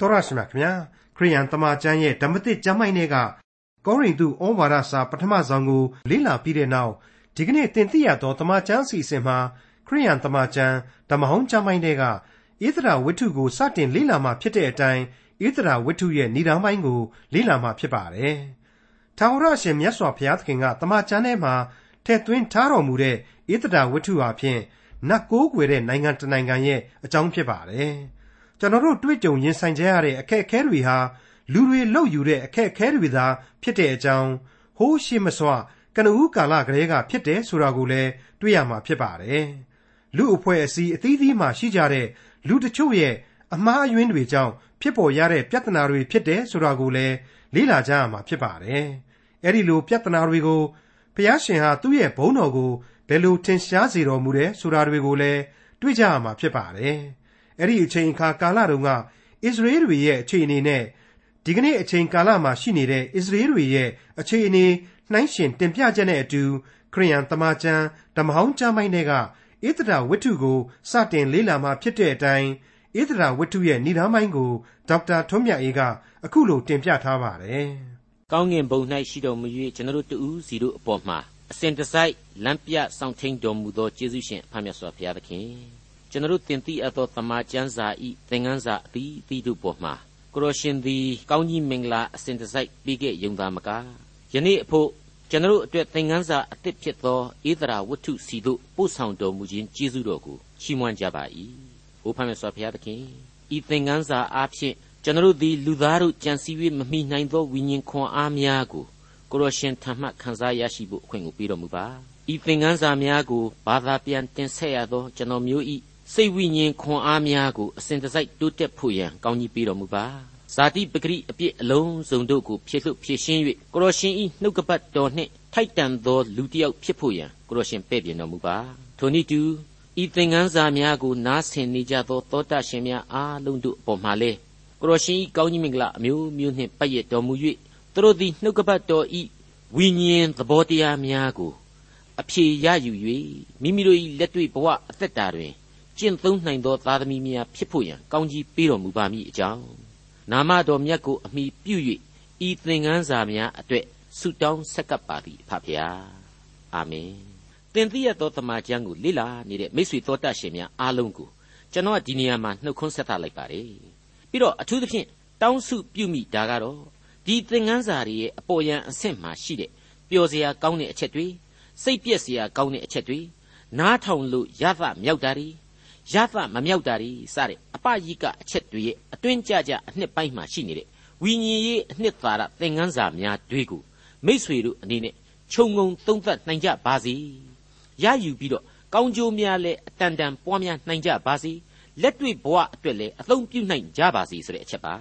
တော်ရရှိမြခင်ဗျာခရိယန်တမန်ကျမ်းရဲ့ဓမ္မသစ်ကျမ်းပိုင်းတွေကကောရိန္သုဩဝါဒစာပထမဆုံးကိုလေ့လာပြီးတဲ့နောက်ဒီကနေ့သင်သိရသောတမန်ကျမ်းစီစဉ်မှာခရိယန်တမန်ကျမ်းဓမ္မဟောင်းကျမ်းပိုင်းတွေကဣသရာဝတ္ထုကိုစတင်လေ့လာမှဖြစ်တဲ့အတိုင်းဣသရာဝတ္ထုရဲ့ဏ္ဍာန်ပိုင်းကိုလေ့လာမှဖြစ်ပါတယ်။ထာဝရရှင်မြတ်စွာဘုရားသခင်ကတမန်ကျမ်းထဲမှာထည့်သွင်းထားတော်မူတဲ့ဣသရာဝတ္ထုဟာဖြင့်နတ်ကိုးကွယ်တဲ့နိုင်ငံတစ်နိုင်ငံရဲ့အကြောင်းဖြစ်ပါတယ်။ ကျွန်တော်တို့တွေ့ကြုံရင်ဆိုင်ကြရတဲ့အခက်အခဲတွေဟာလူတွေလောက်ယူတဲ့အခက်အခဲတွေသာဖြစ်တဲ့အကြောင်းဟိုးရှိမစွာကနဦးကာလကလေးကဖြစ်တယ်ဆိုတာကိုလည်းတွေ့ရမှာဖြစ်ပါတယ်။လူအဖွဲ့အစည်းအသီးသီးမှာရှိကြတဲ့လူတချို့ရဲ့အမှားအယွင်းတွေကြောင့်ဖြစ်ပေါ်ရတဲ့ပြဿနာတွေဖြစ်တယ်ဆိုတာကိုလည်းလေ့လာကြရမှာဖြစ်ပါတယ်။အဲဒီလိုပြဿနာတွေကိုဘုရားရှင်ဟာသူ့ရဲ့ဘုန်းတော်ကိုဘယ်လိုထင်ရှားစေတော်မူတယ်ဆိုတာတွေကိုလည်းတွေ့ကြရမှာဖြစ်ပါတယ်။ အဲ့ဒီအချိန်အခါကာလတုန်းကအစ္စရေးတွေရဲ့အခြေအနေနဲ့ဒီကနေ့အချိန်ကာလမှာရှိနေတဲ့အစ္စရေးတွေရဲ့အခြေအနေနှိုင်းယှဉ်တင်ပြချက်နဲ့အတူခရိယန်တမန်ကျမ်းဓမ္မဟောင်းကျမ်းပိုင်းတွေကဣသရာဝတ္ထုကိုစတင်လေ့လာမှဖြစ်တဲ့အတိုင်းဣသရာဝတ္ထုရဲ့ဏ္ဍာန်ပိုင်းကိုဒေါက်တာထွန်းမြတ်အေးကအခုလိုတင်ပြထားပါတယ်။ကောင်းကင်ဘုံ၌ရှိတော်မူ၍ကျွန်တော်တို့တူးစီတို့အပေါ်မှာအစဉ်တစိုက်လမ်းပြဆောင်ထိန်တော်မူသောယေရှုရှင်အဖမြတ်စွာဘုရားသခင် ကျွန်တော်တင်သိအပ်သောသမာကျမ်းစာဤသင်ခန်းစာအသီးသီးတို့ပေါ်မှာကိုရရှင်သည်ကောင်းကြီးမင်္ဂလာအစဉ်တစိုက်ပြီးခဲ့ယုံသားမကားယနေ့အဖို့ကျွန်တော်အတွက်သင်ခန်းစာအသစ်ဖြစ်သောဧဒရာဝတ္ထုစီတို့ပို့ဆောင်တော်မူခြင်းကျေးဇူးတော်ကိုချီးမွမ်းကြပါ၏။ဘုဖမ်းမြတ်စွာဘုရားသခင်ဤသင်ခန်းစာအားဖြင့်ကျွန်တော်သည်လူသားတို့ကြံစည်၍မမိနိုင်သောဝိညာဉ်ခွန်အားများကိုကိုရရှင်ထံမှခံစားရရှိဖို့အခွင့်ကိုပေးတော်မူပါ။ဤသင်ခန်းစာများကိုဘာသာပြန်တင်ဆက်ရသောကျွန်တော်မျိုးဤ စိတ်ဝိညာဉ်ခွန်အားများကိုအစဉ်တစိုက်တိုးတက်ဖို့ရန်ကောင်းကြီးပေးတော်မူပါဇာတိပဂရိအပြစ်အလုံးစုံတို့ကိုဖြည့်လွတ်ဖြည့်ရှင်း၍ကိုရရှင်ဤနှုတ်ကပတ်တော်နှင့်ထိုက်တန်သောလူတစ်ယောက်ဖြစ်ဖို့ရန်ကိုရရှင်ပဲ့ပြင်တော်မူပါထိုနည်းတူဤသင်္ကန်းစာများကိုနားဆင်နေကြသောသောတာရှင်များအားလုံးတို့အပေါ်မှာလဲကိုရရှင်ဤကောင်းကြီးမင်္ဂလာအမျိုးမျိုးနှင့်ပတ်ရတော်မူ၍သူတို့သည်နှုတ်ကပတ်တော်ဤဝိညာဉ်သဘောတရားများကိုအဖြေရယူ၍မိမိတို့၏လက်တွေ့ဘဝအသက်တာတွင် ကျင့်သုံးနိုင်သောသားသမီးများဖြစ်ဖို့ရန်ကောင်းကြီးပေးတော်မူပါမည်အကြောင်းနာမတော်မြတ်ကိုအမိပြု၍ဤသင်ခန်းစာများအတွေ့ဆုတောင်းဆက်ကပ်ပါသည်ဖဖျားအာမင်သင်သိရသောတမန်ကျမ်းကိုလေ့လာနေတဲ့မိတ်ဆွေတော်တတ်ရှင်များအားလုံးကိုကျွန်တော်ဒီနေရာမှာနှုတ်ခွန်းဆက်သလိုက်ပါတယ်ပြီးတော့အထူးသဖြင့်တောင်းစုပြုမိတာကတော့ဒီသင်ခန်းစာတွေရဲ့အပေါ်ယံအဆင့်မှာရှိတဲ့ပျော်စရာကောင်းတဲ့အချက်တွေစိတ်ပြည့်စရာကောင်းတဲ့အချက်တွေနားထောင်လို့ရသမြောက်တာတွေ ရသမမြောက်တာတွေစတဲ့အပယိကအချက်တွေရဲ့အတွင်းကြကြအနှစ်ပိုင်းမှာရှိနေတဲ့ဝိညာဉ်ရေးအနှစ်သာရသင်ခန်းစာများတွေကိုမိษွေတို့အနေနဲ့ခြုံငုံသုံးသပ်နိုင်ကြပါစေရယူပြီးတော့ကောင်းကျိုးများလည်းအတန်တန်ပွားများနိုင်ကြပါစေလက်တွေ့ဘဝအတွက်လည်းအသုံးပြုနိုင်ကြပါစေဆိုတဲ့အချက်ပါ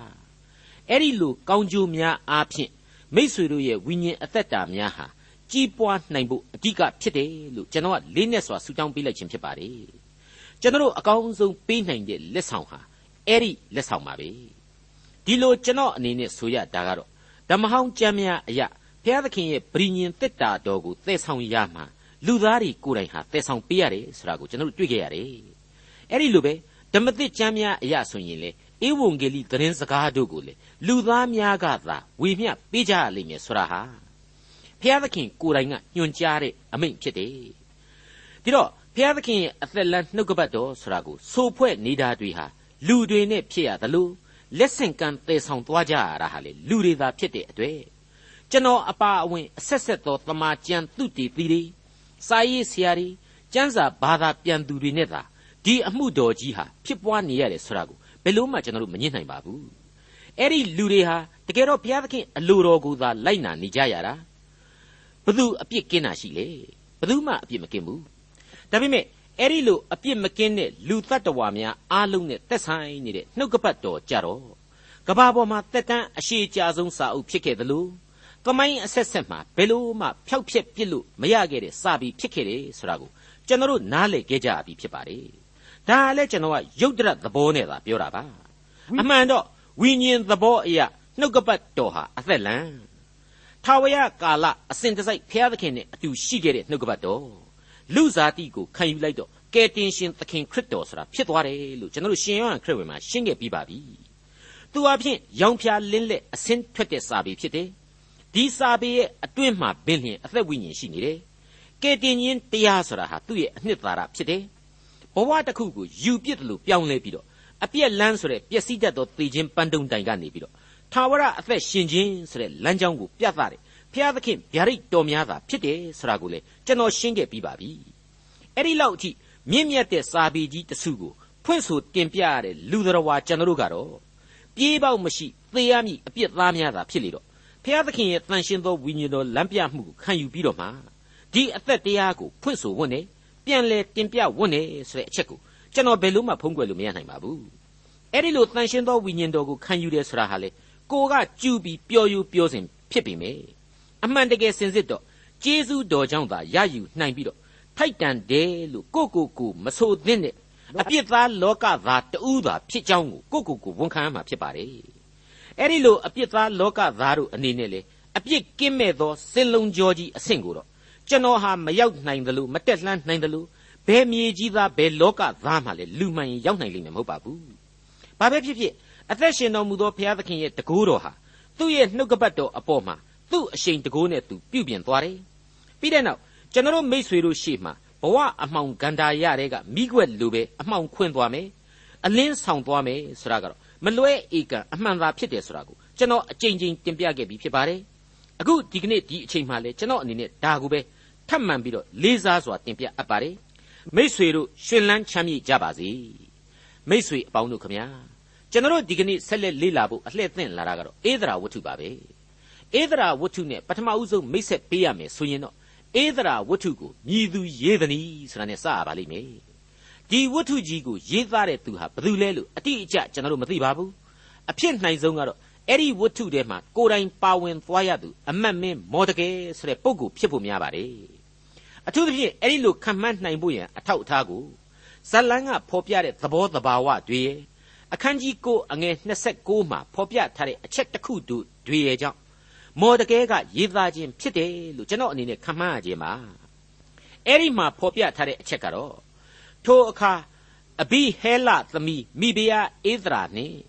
အဲ့ဒီလိုကောင်းကျိုးများအားဖြင့်မိษွေတို့ရဲ့ဝိညာဉ်အသက်တာများဟာကြီးပွားနိုင်ဖို့အဓိကဖြစ်တယ်လို့ကျွန်တော်ကလေးနဲ့စွာဆူတောင်းပေးလိုက်ခြင်းဖြစ်ပါတယ် ကျွန်တော်အကောင်းဆုံးပေးနိုင်တဲ့လက်ဆောင်ဟာအဲ့ဒီလက်ဆောင်ပါပဲဒီလိုကျွန်တော်အနေနဲ့ဆိုရတာကတော့ဓမ္မဟောင်းကျမ်းများအရာဘုရားသခင်ရဲ့ဗြိညင်တက်တာတော်ကိုသဲဆောင်ရမှာလူသားတွေကိုယ်တိုင်ဟာသဲဆောင်ပေးရတယ်ဆိုတာကိုကျွန်တော်တွေ့ခဲ့ရတယ်အဲ့ဒီလိုပဲဓမ္မသစ်ကျမ်းများအရာဆိုရင်လေဧဝံဂေလိသတင်းစကားတို့ကိုလေလူသားများကသာဝေမျှပေးကြရလိမ့်မယ်ဆိုတာဟာဘုရားသခင်ကိုယ်တိုင်ကညွှန်ကြားတဲ့အမိန့်ဖြစ်တယ်ဒီတော့ ဖျားသခင်ရဲ့အသက်လန်းနှုတ်ကပတ်တော်ဆိုတာကိုစိုးဖွဲ့နေတာတွေဟာလူတွေနဲ့ဖြစ်ရသလိုလက်ဆင့်ကမ်းတည်ဆောင်သွားကြရတာဟာလေလူတွေသာဖြစ်တဲ့အတွေ့ကျွန်တော်အပါအဝင်အဆက်ဆက်သောတမာကျန်သူတီသီတွေစာရေးဆရာတွေကျမ်းစာဘာသာပြန်သူတွေနဲ့သာဒီအမှုတော်ကြီးဟာဖြစ်ပွားနေရတယ်ဆိုတာကိုဘယ်လို့မှကျွန်တော်တို့မငြင်းနိုင်ပါဘူးအဲ့ဒီလူတွေဟာတကယ်တော့ဘုရားသခင်အလိုတော်ကိုသာလိုက်နာနေကြရတာဘသူအပြစ်ကင်းတာရှိလေဘသူမှအပြစ်မကင်းဘူး ဒါပေမဲ့အဲ့ဒီလိုအပြစ်မကင်းတဲ့လူတ attva များအားလုံးနဲ့သက်ဆိုင်နေတဲ့နှုတ်ကပတ်တော်ကြတော့ကဘာပေါ်မှာတက်တန်းအရှိကြဆုံးစာအုပ်ဖြစ်ခဲ့သလိုကမိုင်းအဆက်ဆက်မှာဘယ်လို့မှဖျောက်ဖျက်ပြစ်လို့မရခဲ့တဲ့စာပြီးဖြစ်ခဲ့တယ်ဆိုတာကိုကျွန်တော်တို့နားလည်ခဲ့ကြပြီဖြစ်ပါတယ်ဒါလည်းကျွန်တော်ကယုတ်တရသဘောနဲ့သာပြောတာပါအမှန်တော့ဝိညာဉ်သဘောအရာနှုတ်ကပတ်တော်ဟာအသက်လံထာဝရကာလအစဉ်တစိုက်ဘုရားသခင်နဲ့အတူရှိခဲ့တဲ့နှုတ်ကပတ်တော် လူစားတိကိုခံယူလိုက်တော့ကယ်တင်ရှင်သခင်ခရစ်တော်ဆိုတာဖြစ်သွားတယ်လို့ကျွန်တော်တို့ရှင်ယောဟန်ခရစ်ဝင်မှာရှင်းခဲ့ပြီးပါပြီသူအဖြစ်ရောင်ဖြာလင်းလက်အစင်းထွက်တဲ့စာပေဖြစ်တယ်ဒီစာပေရဲ့အတွင်းမှာပင်လျင်အသက်ဝိညာဉ်ရှိနေတယ်ကဲတင်ရင်တရားဆိုတာဟာသူ့ရဲ့အနှစ်သာရဖြစ်တယ်ဘဝတစ်ခုကိုယူပြစ်တယ်လို့ပြောင်းလဲပြီးတော့အပြက်လန်းဆိုတဲ့ပျက်စီးတတ်သောသေခြင်းပန်းတုံတိုင်ကနေပြီးတော့ထာဝရအသက်ရှင်ခြင်းဆိုတဲ့လမ်းကြောင်းကိုပြသတယ် ဖျားသခင်ဗျာဒိတ်တော်များတာဖြစ်တယ်ဆိုတာကိုလေကျွန်တော်ရှင်းခဲ့ပြီးပါပြီအဲ့ဒီလောက်အထိမြင့်မြတ်တဲ့စာပေကြီးတစ်စုကိုဖွင့်ဆိုတင်ပြရတဲ့လူတော်ဝါကျွန်တော်တို့ကတော့ပြေးပေါက်မရှိသေရမည်အပြစ်သားများသာဖြစ်လေတော့ဖျားသခင်ရဲ့တန်ရှင်းသောဝိညာဉ်တော်လမ်းပြမှုကိုခံယူပြီးတော့မှဒီအသက်တရားကိုဖွင့်ဆိုဝတ်နေပြန်လဲတင်ပြဝတ်နေဆိုတဲ့အချက်ကိုကျွန်တော်ဘယ်လို့မှဖုံးကွယ်လို့မရနိုင်ပါဘူးအဲ့ဒီလိုတန်ရှင်းသောဝိညာဉ်တော်ကိုခံယူတယ်ဆိုတာဟာလေကိုကကျူပြီးပျော်ယူပျော်စင်ဖြစ်ပြီမေ အမှန်တကယ်စင်စစ်တော့ကျေးဇူးတော်ကြောင့်သာရယူနိုင်ပြီးတော့ထိုက်တန်တယ်လို့ကိုကိုကိုမဆိုသင့်တဲ့အပြစ်သားလောကသားတူးသာဖြစ်ကြောင်းကိုကိုကိုကိုဝန်ခံရမှာဖြစ်ပါတယ်အဲ့ဒီလိုအပြစ်သားလောကသားတို့အနေနဲ့လေအပြစ်ကင်းမဲ့သောစင်လုံးကြောကြီးအဆင့်ကိုတော့ကျွန်တော်ဟာမရောက်နိုင်သလိုမတက်လှမ်းနိုင်သလိုဘယ်မြေကြီးသားဘယ်လောကသားမှလည်းလူမှန်ရင်ရောက်နိုင်လိမ့်မယ်မဟုတ်ပါဘူး။ဘာပဲဖြစ်ဖြစ်အသက်ရှင်တော်မူသောဘုရားသခင်ရဲ့တကူတော်ဟာသူ့ရဲ့နှုတ်ကပတ်တော်အပေါ်မှာ သူ့အရှိန်တကိုးနဲ့သူပြုပြင်သွားတယ်ပြီးတဲ့နောက်ကျွန်တော်မိတ်ဆွေတို့ရှေ့မှာဘဝအမှောင်ဂန္ဓာရတဲ့ကမိကွက်လိုပဲအမှောင်ခွင်းသွားမယ်အလင်းဆောင်သွားမယ်ဆိုတာကတော့မလွဲဧကံအမှန်သာဖြစ်တယ်ဆိုတာကိုကျွန်တော်အကြိမ်ကြိမ်တင်ပြခဲ့ပြီးဖြစ်ပါတယ်အခုဒီကနေ့ဒီအချိန်မှလည်းကျွန်တော်အနေနဲ့ဒါကိုပဲထပ်မံပြီးတော့လေးစားစွာတင်ပြအပ်ပါတယ်မိษွေတို့ရှင်လန်းချမ်းမြေ့ကြပါစေမိษွေအပေါင်းတို့ခမညာကျွန်တော်တို့ဒီကနေ့ဆက်လက်လေ့လာဖို့အလှည့်သင့်လာတာကတော့အေးဒရာဝတ္ထုပါပဲ ဧဒရာဝတ္ထုနဲ့ပထမဦးဆုံးမိတ်ဆက်ပေးရမယ်ဆိုရင်တော့ဧဒရာဝတ္ထုကိုမြည်သူရေးသည်နီဆိုတာနဲ့စရပါလိမ့်မယ်ဒီဝတ္ထုကြီးကိုရေးသားတဲ့သူဟာဘယ်သူလဲလို့အတိအကျကျွန်တော်တို့မသိပါဘူးအဖြစ်နိုင်ဆုံးကတော့အဲ့ဒီဝတ္ထုထဲမှာကိုယ်တိုင်ပါဝင်သွားရသူအမတ်မင်းမော်တကယ်ဆိုတဲ့ပုဂ္ဂိုလ်ဖြစ်ဖို့များပါတယ်အထူးသဖြင့်အဲ့ဒီလိုခံမှန်းနိုင်ဖို့ရန်အထောက်အထားကိုဇလန်းကဖော်ပြတဲ့သဘောတဘာဝတွေရဲ့အခန်းကြီး9အငယ်26မှာဖော်ပြထားတဲ့အချက်တစ်ခုတို့တွေရဲ့ကြောင့် မော်တကဲကရေးသားခြင်းဖြစ်တယ်လို့ကျွန်တော်အနေနဲ့ခံမှန်းရခြင်းပါအဲ့ဒီမှာဖော်ပြထားတဲ့အချက်ကတော့ထိုအခါအဘိဟဲလသမီးမိဖုရားဧသရာနှင့်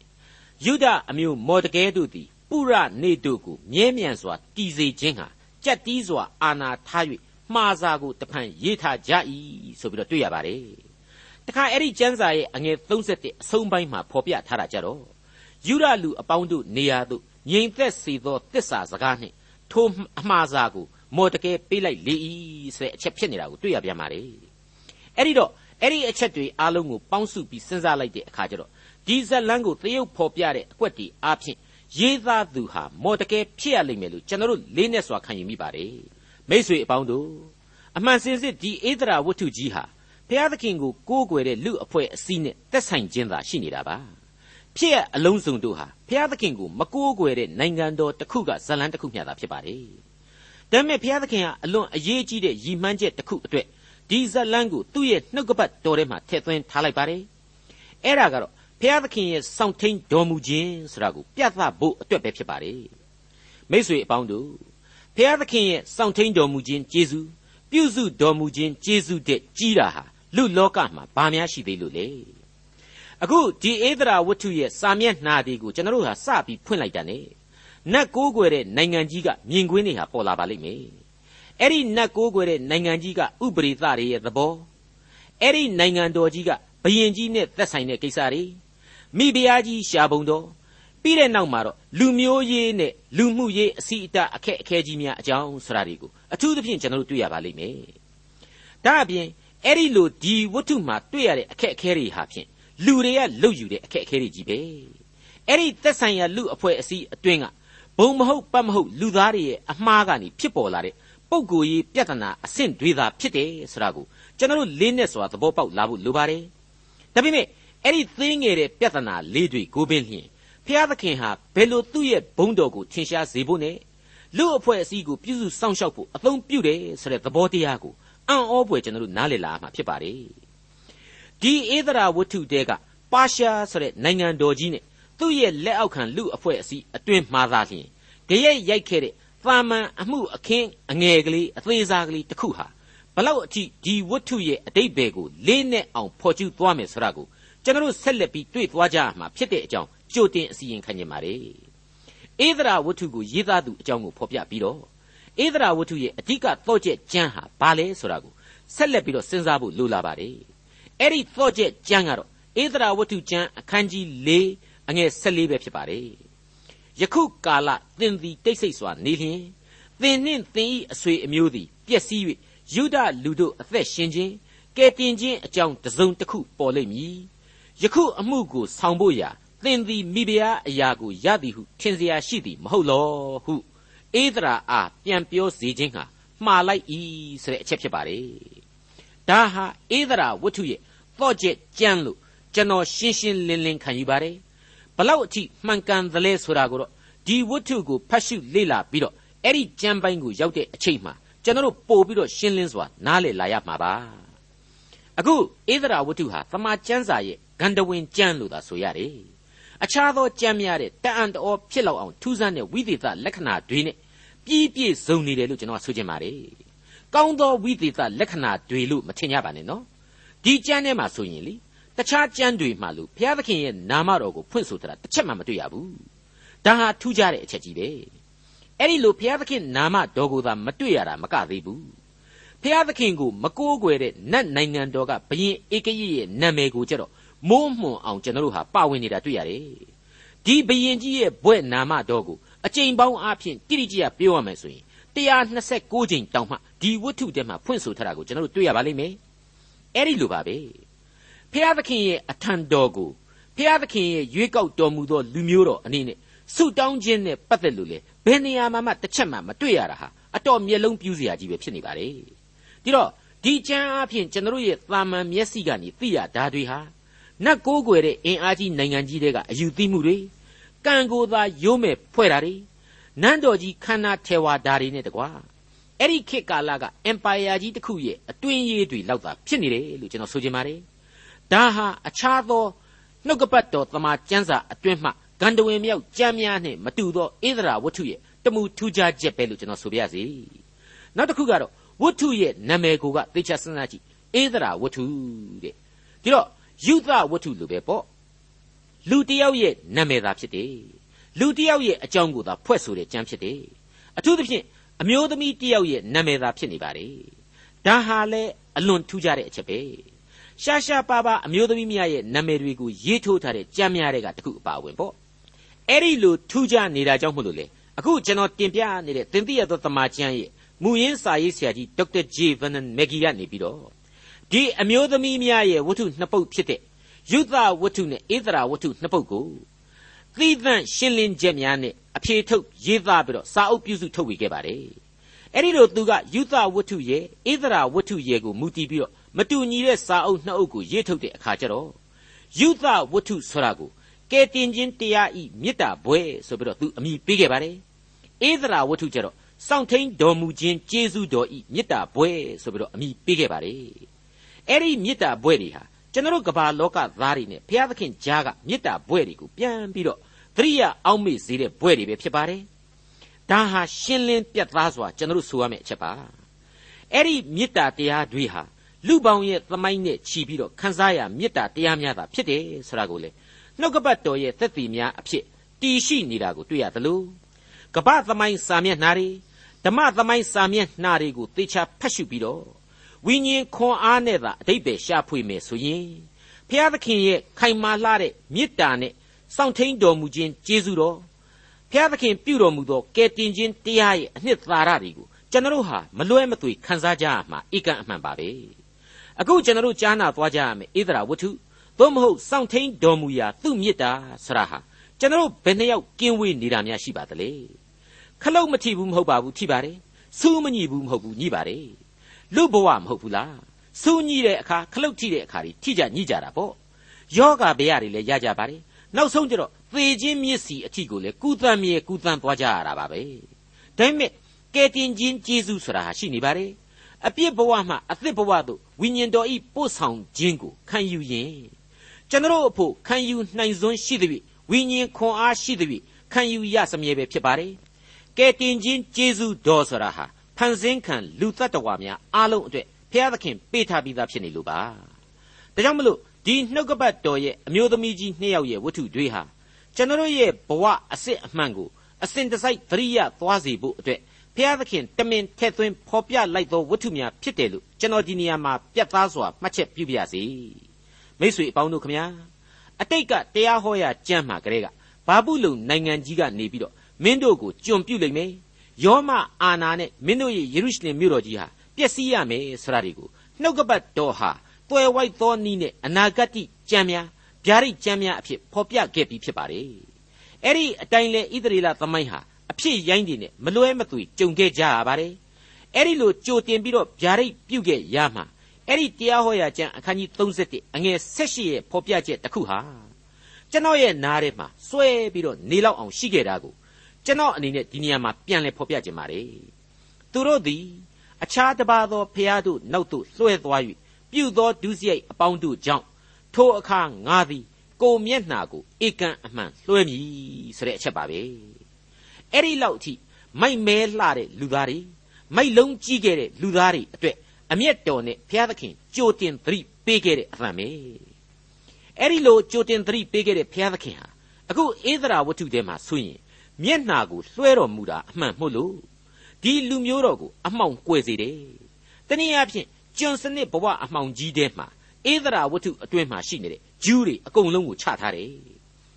ယုဒအမျိုးမော်တကဲတို့သည်ပုရနေတို့ကိုမြဲမြံစွာတည်စေခြင်းဟာကြက်တီးစွာအာနာထား၍မှားစာကိုတဖန်ရေးထားကြ၏ဆိုပြီးတော့တွေ့ရပါတယ်။တခါအဲ့ဒီကျမ်းစာရဲ့အငယ်31အဆုံးပိုင်းမှာဖော်ပြထားတာကြတော့ယူရလူအပေါင်းတို့နေရာသို့ ငြိမ်သက်စေသောတစ္ဆာစကားနှင့်ထိုအမှားစာကိုမော်တကယ်ပေးလိုက်လေ၏ဆိုတဲ့အချက်ဖြစ်နေတာကိုတွေ့ရပြန်ပါလေ။အဲ့ဒီတော့အဲ့ဒီအချက်တွေအားလုံးကိုပေါင်းစုပြီးစဉ်းစားလိုက်တဲ့အခါကျတော့ဒီဇက်လန်းကိုသရုပ်ဖော်ပြတဲ့အကွက်တီအားဖြင့်ရေးသားသူဟာမော်တကယ်ဖြစ်ရလိမ့်မယ်လို့ကျွန်တော်တို့လေးနဲ့စွာခံယူမိပါတယ်။မိษွေအပေါင်းတို့အမှန်စင်စစ်ဒီဧဒရာဝတ္ထုကြီးဟာဘုရားသခင်ကိုကိုးကွယ်တဲ့လူအဖွဲ့အစည်းနဲ့သက်ဆိုင်ခြင်းသာရှိနေတာပါ ဖြစ်ရအလုံးစုံတို့ဟာဘုရားသခင်ကိုမကိုးကွယ်တဲ့နိုင်ငံတော်တစ်ခုကဇလန်းတစ်ခုမျှသာဖြစ်ပါတယ်ဒါပေမဲ့ဘုရားသခင်ကအလွန်အရေးကြီးတဲ့ရည်မှန်းချက်တစ်ခုအတွက်ဒီဇလန်းကိုသူ့ရဲ့နှုတ်ကပတ်တော်ထဲမှာထည့်သွင်းထားလိုက်ပါတယ်အဲ့ဒါကတော့ဘုရားသခင်ရဲ့စောင့်ထိန်တော်မူခြင်းဆိုတာကိုပြသဖို့အတွက်ပဲဖြစ်ပါတယ်မိษွေအပေါင်းတို့ဖျားသခင်ရဲ့စောင့်ထိန်တော်မူခြင်းကျေးဇူးပြုစုတော်မူခြင်းကျေးဇူးတဲ့ကြီးတာဟာလူလောကမှာဘာများရှိသေးလို့လဲ အခုဒီဧဒရာဝတ္ထုရဲ့စာမျက်နှာတွေကိုကျွန်တော်တို့ဟာစပြီးဖွင့်လိုက်တာ ਨੇ နတ်ကိုးကွယ်တဲ့နိုင်ငံကြီးကမြင်ကွင်းတွေဟာပေါ်လာပါလိမ့်မယ်အဲ့ဒီနတ်ကိုးကွယ်တဲ့နိုင်ငံကြီးကဥပရိသတွေရဲ့သဘောအဲ့ဒီနိုင်ငံတော်ကြီးကဘယင်ကြီးနဲ့သက်ဆိုင်တဲ့ကိစ္စတွေမိဖုရားကြီးရှားပုံတော်ပြီးတဲ့နောက်မှာတော့လူမျိုးရေးနဲ့လူမှုရေးအစီအတအခက်အခဲကြီးများအကြောင်းဆိုတာတွေကိုအထူးသဖြင့်ကျွန်တော်တို့တွေ့ရပါလိမ့်မယ်။ဒါအပြင်အဲ့ဒီလိုဒီဝတ္ထုမှာတွေ့ရတဲ့အခက်အခဲတွေဟာဖြင့် လူတွေကလုတ်ယူတဲ့အခက်အခဲတွေကြီးပဲ။အဲ့ဒီသက်ဆိုင်ရာလူအဖွဲ့အစည်းအတွင်းကဘုံမဟုတ်ပတ်မဟုတ်လူသားတွေရဲ့အမှားကနေဖြစ်ပေါ်လာတဲ့ပုံကိုယ်ရေးပြဿနာအဆင့်တွေသာဖြစ်တယ်ဆိုတာကိုကျွန်တော်တို့လေးနဲ့စွာသဘောပေါက်လာဖို့လိုပါတယ်။ဒါပေမဲ့အဲ့ဒီသေးငယ်တဲ့ပြဿနာလေးတွေကိုပင်လျှင်ဖျားသခင်ဟာဘယ်လိုသူ့ရဲ့ဘုန်းတော်ကိုထင်ရှားစေဖို့နဲ့လူအဖွဲ့အစည်းကိုပြုစုစောင့်ရှောက်ဖို့အသုံးပြုတယ်ဆိုတဲ့သဘောတရားကိုအံ့ဩဖွယ်ကျွန်တော်တို့နားလည်လာမှာဖြစ်ပါတယ် ဒီဧဒရာဝတ္ထုတဲကပါရှားဆိုတဲ့နိုင်ငံတော်ကြီးနဲ့သူ့ရဲ့လက်အောက်ခံလူအဖွဲ့အစည်းအတွင်းမှာသာလျှင်ကြရက်ရိုက်ခဲ့တဲ့သာမန်အမှုအခင်းအငယ်ကလေးအသေးစားကလေးတစ်ခုဟာဘလောက်အထိဒီဝတ္ထုရဲ့အတိတ်ဘယ်ကိုလေးနဲ့အောင်ဖော်ကျူးသွားမယ်ဆိုတာကိုကျွန်တော်တို့ဆက်လက်ပြီးတွေ့သွားကြမှာဖြစ်တဲ့အကြောင်းကြိုတင်အစီရင်ခံနေပါတယ်ဧဒရာဝတ္ထုကိုရေးသားသူအကြောင်းကိုဖော်ပြပြီးတော့ဧဒရာဝတ္ထုရဲ့အဓိကသော့ချက်ကျမ်းဟာဘာလဲဆိုတာကိုဆက်လက်ပြီးတော့စဉ်းစားဖို့လိုလာပါတယ် အဲ့ဒီသော့ချက်ကျမ်းကတော့ဧဒရာဝတ္ထုကျမ်းအခန်းကြီး၄အငယ်၁၄ပဲဖြစ်ပါတယ်ယခုကာလသင်သည်တိတ်ဆိတ်စွာနေလျင်သင်နှင့်သင်၏အဆွေအမျိုးသည်ပျက်စီး၍ယူဒလူတို့အသက်ရှင်ခြင်းကဲတင်ခြင်းအကြောင်းတစုံတစ်ခုပေါ်လိမ့်မည်ယခုအမှုကိုဆောင်ဖို့ရာသင်သည်မိဖုရားအရာကိုရသည်ဟုထင်เสียရှိသည်မဟုတ်လောဟုဧဒရာအားပြန်ပြောစေခြင်းဟာမှားလိုက်၏ဆိုတဲ့အချက်ဖြစ်ပါတယ်ဒါဟာဧဒရာဝတ္ထုရဲ့ သော့ချက်ကြမ်းလို့ကျွန်တော်ရှင်းရှင်းလင်းလင်းခံယူပါတယ်ဘလောက်အထိမှန်ကန်သလဲဆိုတာကိုတော့ဒီဝတ္ထုကိုဖတ်ရှုလေ့လာပြီးတော့အဲ့ဒီကြမ်းပိုင်းကိုရောက်တဲ့အချိန်မှာကျွန်တော်တို့ပို့ပြီးတော့ရှင်းလင်းစွာနားလည်လာရမှာပါအခုဧဒရာဝတ္ထုဟာသမာကျမ်းစာရဲ့ဂန္ဓဝင်ကျမ်းလို့သာဆိုရတယ်အခြားသောကြမ်းများတဲ့တအံ့တော်ဖြစ်လောက်အောင်ထူးဆန်းတဲ့ဝိသေသလက္ခဏာတွေနဲ့ပြည့်ပြည့်စုံနေတယ်လို့ကျွန်တော်ဆိုချင်ပါတယ်ကောင်းသောဝိသေသလက္ခဏာတွေလို့မထင်ကြပါနဲ့နော် ဒီကျမ်းထဲမှာဆိုရင်လေတခြားကျမ်းတွေမှလို့ဘုရားသခင်ရဲ့နာမတော်ကိုဖွင့်ဆိုတာတစ်ချက်မှမတွေ့ရဘူးဒါဟာထူးခြားတဲ့အချက်ကြီးပဲအဲ့ဒီလိုဘုရားသခင်နာမတော်ကိုသာမတွေ့ရတာမကသေးဘူးဘုရားသခင်ကိုမကိုးကွယ်တဲ့နတ်နိုင်ငံတော်ကဘရင်ဧကရရဲ့နာမည်ကိုကြတော့မိုးမွန်အောင်ကျွန်တော်တို့ဟာပါဝင်နေတာတွေ့ရတယ်ဒီဘရင်ကြီးရဲ့ဘွဲ့နာမတော်ကိုအကြိမ်ပေါင်းအားဖြင့်တိတိကျကျပြောရမယ်ဆိုရင်126ကြိမ်တောင်မှဒီဝတ္ထုထဲမှာဖွင့်ဆိုထားတာကိုကျွန်တော်တို့တွေ့ရပါလိမ့်မယ် အဲ့ဒီလိုပါပဲဖျားသခင်ရဲ့အထံတော်ကိုဖျားသခင်ရဲ့ရွေးကောက်တော်မူသောလူမျိုးတော်အနေနဲ့ဆုတောင်းခြင်းနဲ့ပတ်သက်လို့လေဘယ်နေရာမှာမှတစ်ချက်မှမတွေ့ရတာဟာအတော်မျက်လုံးပြူးစရာကြီးပဲဖြစ်နေပါလေဒီတော့ဒီကျမ်းအဖြစ်ကျွန်တော်ရဲ့သာမန်မျက်စိကနေသိရဓာတွေဟာနတ်ကိုးကွယ်တဲ့အင်အားကြီးနိုင်ငံကြီးတွေကအယူသိမှုတွေကံကိုသာရိုးမဲ့ဖွဲ့တာတွေနန်းတော်ကြီးခန္ဓာထေဝါဓာတွေနဲ့တကွာ အဲ့ဒီခေတ်ကာလက empire ကြီးတစ်ခုရဲ့အတွင်းရေးတွေလောက်သာဖြစ်နေတယ်လို့ကျွန်တော်ဆိုချင်ပါတယ်ဒါဟာအခြားသောနှုတ်ကပတ်တော်သမာကျမ်းစာအတွင်းမှဂန္ဓဝင်မြောက်ကြမ်းများနဲ့မတူသောဣသရာဝတ္ထုရဲ့တမှုထူးခြားချက်ပဲလို့ကျွန်တော်ဆိုပြရစီနောက်တစ်ခုကတော့ဝတ္ထုရဲ့နာမည်ကိုကသိချစဉ်းစားကြည့်ဣသရာဝတ္ထုတဲ့ဒီတော့ယုသဝတ္ထုလိုပဲပေါ့လူတယောက်ရဲ့နာမည်သာဖြစ်တယ်လူတယောက်ရဲ့အကြောင်းကိုသာဖွဲ့ဆိုတဲ့ကျမ်းဖြစ်တယ်အထူးသဖြင့် အမျိုးသမီးတယောက်ရဲ့နာမည်သာဖြစ်နေပါလေဒါဟာလဲအလွန်ထူးခြားတဲ့အချက်ပဲရှာရှာပါပါအမျိုးသမီးများရဲ့နာမည်တွေကိုရေးထိုးထားတဲ့ကြမ်းများတွေကတခုအပါဝင်ပေါ့အဲ့ဒီလိုထူးခြားနေတာကြောင့်မို့လို့လေအခုကျွန်တော်တင်ပြနေတဲ့သင်သိရသောသမာကျမ်းရဲ့မူရင်းစာရေးဆရာကြီးဒေါက်တာဂျေဗန်နန်မက်ဂီကနေပြီးတော့ဒီအမျိုးသမီးများရဲ့ဝတ္ထုနှစ်ပုဒ်ဖြစ်တဲ့ယုသဝတ္ထုနဲ့ဧသရာဝတ္ထုနှစ်ပုဒ်ကိုသီးသန့်ရှင်းလင်းချက်များနဲ့အဖြေထုတ်ရေးသားပြီးတော့စာအုပ်ပြုစုထုတ်ဝေခဲ့ပါတယ်အဲ့ဒီလိုသူကယုသဝတ္ထုရဲ့ဧသရာဝတ္ထုရဲ့ကိုမူတည်ပြီးတော့မတူညီတဲ့စာအုပ်နှစ်အုပ်ကိုရေးထုတ်တဲ့အခါကျတော့ယုသဝတ္ထုဆိုတာကိုကဲတင်ခြင်းတရားဤမေတ္တာဘွဲဆိုပြီးတော့သူအမိပေးခဲ့ပါတယ်ဧသရာဝတ္ထုကျတော့စောင့်ထိန်တော်မူခြင်းကျေးဇူးတော်ဤမေတ္တာဘွဲဆိုပြီးတော့အမိပေးခဲ့ပါတယ်အဲ့ဒီမေတ္တာဘွဲတွေဟာကျွန်တော်ကဘာလောကသားတွေနဲ့ဘုရားသခင်ကြားကမေတ္တာဘွဲတွေကိုပြန်ပြီးတော့ သတိရအောက်မေ့စေတဲ့ဘွဲတွေပဲဖြစ်ပါတယ်ဒါဟာရှင်းလင်းပြတ်သားစွာကျွန်တော်ဆိုရမယ့်အချက်ပါအဲ့ဒီမေတ္တာတရားတွေဟာလူပေါင်းရဲ့သမိုင်းနဲ့ချီပြီးတော့ခန်းစားရမေတ္တာတရားများသာဖြစ်တယ်ဆိုတာကိုလေနှုတ်ကပတ်တော်ရဲ့သက်သေများအဖြစ်တည်ရှိနေတာကိုတွေ့ရသလိုကပ္ပသမိုင်းစာမျက်နှာတွေဓမ္မသမိုင်းစာမျက်နှာတွေကိုသေချာဖတ်ရှုပြီးတော့ဝိညာဉ်ခွန်အားနဲ့သာအတိတ်ပဲရှာဖွေမယ်ဆိုရင်ဖျားသခင်ရဲ့ခိုင်မာလှတဲ့မေတ္တာနဲ့ စောင့်ထိန်တော်မူခြင်းကျေးဇူးတော်ဖျားသခင်ပြုတော်မူသောကယ်တင်ခြင်းတရားရဲ့အနှစ်သာရတွေကိုကျွန်တော်ဟာမလွဲမသွေခံစားကြရမှာဧကန်အမှန်ပါပဲအခုကျွန်တော်ကြားနာသွားကြရမယ်ဣသရာဝတ္ထုသို့မဟုတ်စောင့်ထိန်တော်မူရာသူ့မေတ္တာဆရာဟာကျွန်တော်ဘယ်နှယောက်ကင်းဝေးနေတာများရှိပါသလဲခလုတ်မထိဘူးမဟုတ်ပါဘူးထိပါတယ်စူးမညိဘူးမဟုတ်ဘူးညိပါတယ်လူဘဝမဟုတ်ဘူးလားစူးညိတဲ့အခါခလုတ်ထိတဲ့အခါတွေထိကြညိကြတာပေါ့ယောဂဗျာတွေလည်းရကြပါတယ် နောက်ဆုံးကျတော့သေခြင်းမျက်စီအထိကိုလည်းကုသမြေကုသသွားကြရတာပါပဲဒါပေမဲ့ကဲတင်ခြင်းကျေးဇူးဆိုတာဟာရှိနေပါတယ်အပြစ်ဘဝမှအသစ်ဘဝသို့ဝိညာဉ်တော်ဤပို့ဆောင်ခြင်းကိုခံယူရင်ကျွန်တော်အဖို့ခံယူနိုင်စွမ်းရှိသည်ဝိညာဉ်ခွန်အားရှိသည်ခံယူရစမြဲပဲဖြစ်ပါတယ်ကဲတင်ခြင်းကျေးဇူးတော်ဆိုတာဟာဖန်ဆင်းခံလူတ attva များအားလုံးအတွက်ဘုရားသခင်ပေးထားပြီးသားဖြစ်နေလို့ပါဒါကြောင့်မလို့ ဒီနှုတ်ကပတ်တော်ရဲ့အမျိုးသမီးကြီးနှစ်ယောက်ရဲ့ဝတ္ထုတွေဟာကျွန်တော်ရဲ့ဘဝအစစ်အမှန်ကိုအစဉ်တစိုက်သတိရသွားစေဖို့အတွက်ဘုရားသခင်တမင်ထည့်သွင်းဖော်ပြလိုက်သောဝတ္ထုများဖြစ်တယ်လို့ကျွန်တော်ဒီနေရာမှာပြတ်သားစွာမှတ်ချက်ပြုပြရစီမိတ်ဆွေအပေါင်းတို့ခမညာအတိတ်ကတရားဟောရာကြမ်းမှာကလေးကဘာဘူးလုံနိုင်ငံကြီးကနေပြီးတော့မင်းတို့ကိုကြုံပြုတ်လိမ့်မယ်ယောမအာနာနဲ့မင်းတို့ရဲ့ယေရုရှလင်မြို့တော်ကြီးဟာပျက်စီးရမယ်ဆိုတာတွေကိုနှုတ်ကပတ်တော်ဟာ တွယ်ဝိုက်သောနီးနဲ့အနာဂတ်ကြံများဗျာဒိတ်ကြံများအဖြစ်ဖော်ပြခဲ့ပြီးဖြစ်ပါတယ်အဲ့ဒီအတိုင်းလဲဣသရေလသမိုင်းဟာအဖြစ်ရိုင်းတွေနဲ့မလွဲမသွေကြုံခဲ့ကြရပါတယ်အဲ့ဒီလိုကြိုတင်ပြီးတော့ဗျာဒိတ်ပြုတ်ခဲ့ရမှာအဲ့ဒီတရားဟောရာကျမ်းအခန်းကြီး31အငယ်16ရဲ့ဖော်ပြချက်တစ်ခုဟာကျွန်တော်ရဲ့နားထဲမှာစွဲပြီးတော့နေလောက်အောင်ရှိခဲ့တာကိုကျွန်တော်အနေနဲ့ဒီနေရာမှာပြန်လဲဖော်ပြခြင်းပါတယ်သူတို့သည်အခြားတစ်ပါးသောဖျားတို့နောက်သို့လွှဲသွား၍ ပြုသောဒုစရိုက်အပေါင်းတို့ကြောင့်ထိုအခါငါသည်ကိုမျက်နှာကိုဧကန်အမှန်လွှဲမည်ဆိုတဲ့အချက်ပါပဲအဲ့ဒီလောက်အထိမိုက်မဲလှတဲ့လူသားတွေမိုက်လုံးကြီးခဲ့တဲ့လူသားတွေအတွက်အမျက်တော်နဲ့ဘုရားသခင်ကြိုတင်သတိပေးခဲ့တဲ့အသံပဲအဲ့ဒီလိုကြိုတင်သတိပေးခဲ့တဲ့ဘုရားသခင်ဟာအခုဧသရာဝတ္ထုထဲမှာဆိုရင်မျက်နှာကိုလွှဲတော်မူတာအမှန်မဟုတ်လို့ဒီလူမျိုးတော်ကိုအမှောင်ကွယ်စေတယ်တနည်းအားဖြင့် ကျွန်စနစ်ဘဝအမှောင်ကြီးထဲမှာဧသရာဝတ္ထုအတွင်းမှာရှိနေတဲ့ဂျူးတွေအကုန်လုံးကိုချထားတယ်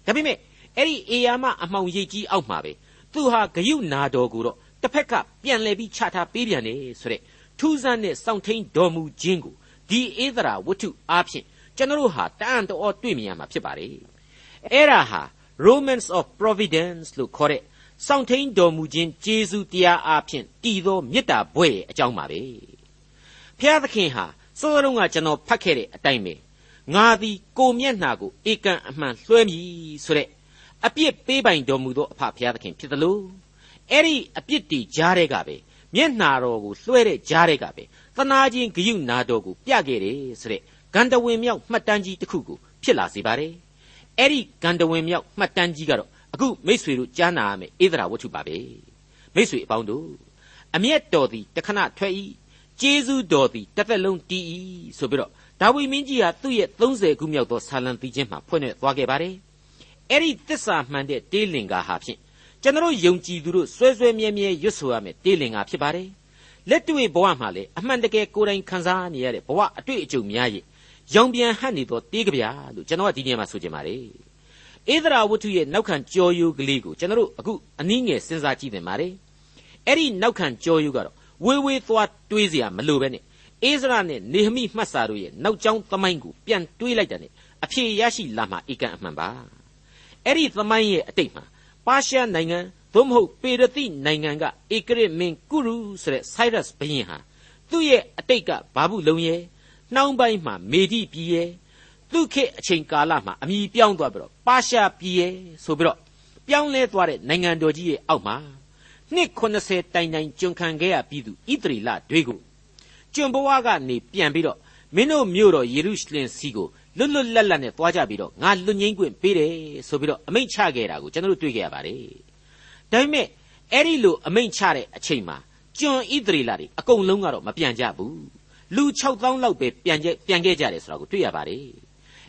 ဒါပေမဲ့အဲ့ဒီအေယာမအမှောင်ရိပ်ကြီးအောက်မှာပဲသူဟာဂယုနာတော်ကိုတော့တစ်ဖက်ကပြန်လဲပြီးချထားပေးပြန်တယ်ဆိုတဲ့ထူးဆန်းတဲ့စောင့်ထိန်တော်မူခြင်းကိုဒီဧသရာဝတ္ထုအားဖြင့်ကျွန်တော်တို့ဟာတန်တော်တွေ့မြင်ရမှာဖြစ်ပါတယ်အဲ့ဒါဟာ Romans of Providence လို့ခေါ်တဲ့စောင့်ထိန်တော်မူခြင်းကျေးဇူးတရားအားဖြင့်တည်သောမေတ္တာဘွဲ့ရဲ့အကြောင်းပါပဲ ဖျားသခင်ဟာစောစောကကျွန်တော်ဖတ်ခဲ့တဲ့အတိုင်းပဲငါသည်ကိုမျက်နှာကိုဧကန်အမှန်လွှဲမည်ဆိုတဲ့အပြစ်ပေးပိုင်တော်မူသောအဖဖျားသခင်ဖြစ်သလိုအဲ့ဒီအပြစ်တီကြားတဲ့ကပဲမျက်နှာတော်ကိုလွှဲတဲ့ကြားတဲ့ကပဲသနာချင်းဂယုနာတော်ကိုပြခဲ့တယ်ဆိုတဲ့ဂန္ဓဝင်မြောက်မှတ်တမ်းကြီးတစ်ခုကိုဖြစ်လာစေပါတယ်အဲ့ဒီဂန္ဓဝင်မြောက်မှတ်တမ်းကြီးကတော့အခုမိษွေတို့ကြားနာရမယ်ဧဒရာဝတ္ထုပါပဲမိษွေအပေါင်းတို့အမျက်တော်သည်တခဏထွက်၏ ကျေးဇူးတော်သည်တစ်သက်လုံးတည်၏ဆိုပြီးတော့ဒါဝိမင်းကြီးဟာသူ့ရဲ့30ခုမြောက်သောဆာလံတီးခြင်းမှာဖွင့်ရသွားခဲ့ပါတယ်အဲ့ဒီတစ္ဆာမှန်တဲ့တေးလင်္ကာဟာဖြင့်ကျွန်တော်ယုံကြည်သူတို့ဆွဲဆွဲမြဲမြဲရွတ်ဆိုရမယ်တေးလင်္ကာဖြစ်ပါတယ်လက်တွေ့ဘဝမှာလေအမှန်တကယ်ကိုယ်တိုင်ခံစားနေရတဲ့ဘဝအတွေ့အကြုံများရဲ့ရောင်ပြန်ဟပ်နေသောတေးကြပြလို့ကျွန်တော်ကဒီနေရာမှာဆိုချင်ပါတယ်ဧဒရာဝတ္ထုရဲ့နောက်ခံကြော်ယိုးကလေးကိုကျွန်တော်တို့အခုအနည်းငယ်စဉ်းစားကြည့်သင့်ပါတယ်အဲ့ဒီနောက်ခံကြော်ယိုးကတော့ ဝေးဝေးသွားတွေးเสียမလိုပဲနဲ့အိစရာနဲ့နေဟမိမှတ်စာတို့ရဲ့နောက်ကျောင်းသမိုင်းကိုပြန်တွေးလိုက်တဲ့အဖြေရရှိလာမှဧကန်အမှန်ပါအဲ့ဒီသမိုင်းရဲ့အတိတ်မှာပါရှားနိုင်ငံသို့မဟုတ်ပေရတိနိုင်ငံကဧကရစ်မင်းကုရုဆိုတဲ့ Cyrus ဘုရင်ဟာသူ့ရဲ့အတိတ်ကဘာဘူးလုံရဲ့နှောင်းပိုင်းမှာမေဒီပြည်ရဲ့သူ့ခေတ်အချိန်ကာလမှာအမိပြောင်းသွားပြီးတော့ပါရှားပြည်ရဲ့ဆိုပြီးတော့ပြောင်းလဲသွားတဲ့နိုင်ငံတော်ကြီးရဲ့အောက်မှာ နှစ်80တိုင်တိုင်ကျွန်ခံခဲ့ရပြီးသူဣသရေလတွေကိုကျွန်ဘဝကနေပြန်ပြီးတော့မင်းတို့မြို့တော်ယေရုရှလင်စီကိုလွတ်လွတ်လပ်လပ်နဲ့သွားကြပြီးတော့ငါလွတ်ငင်းခွင့်ပေးတယ်ဆိုပြီးတော့အမိန့်ချခဲ့တာကိုကျွန်တော်တို့တွေ့ခဲ့ရပါတယ်ဒါပေမဲ့အဲ့ဒီလိုအမိန့်ချတဲ့အချိန်မှာကျွန်ဣသရေလတွေအကုန်လုံးကတော့မပြန်ကြဘူးလူ6000လောက်ပဲပြန်ပြန်ခဲ့ကြတယ်ဆိုတာကိုတွေ့ရပါတယ်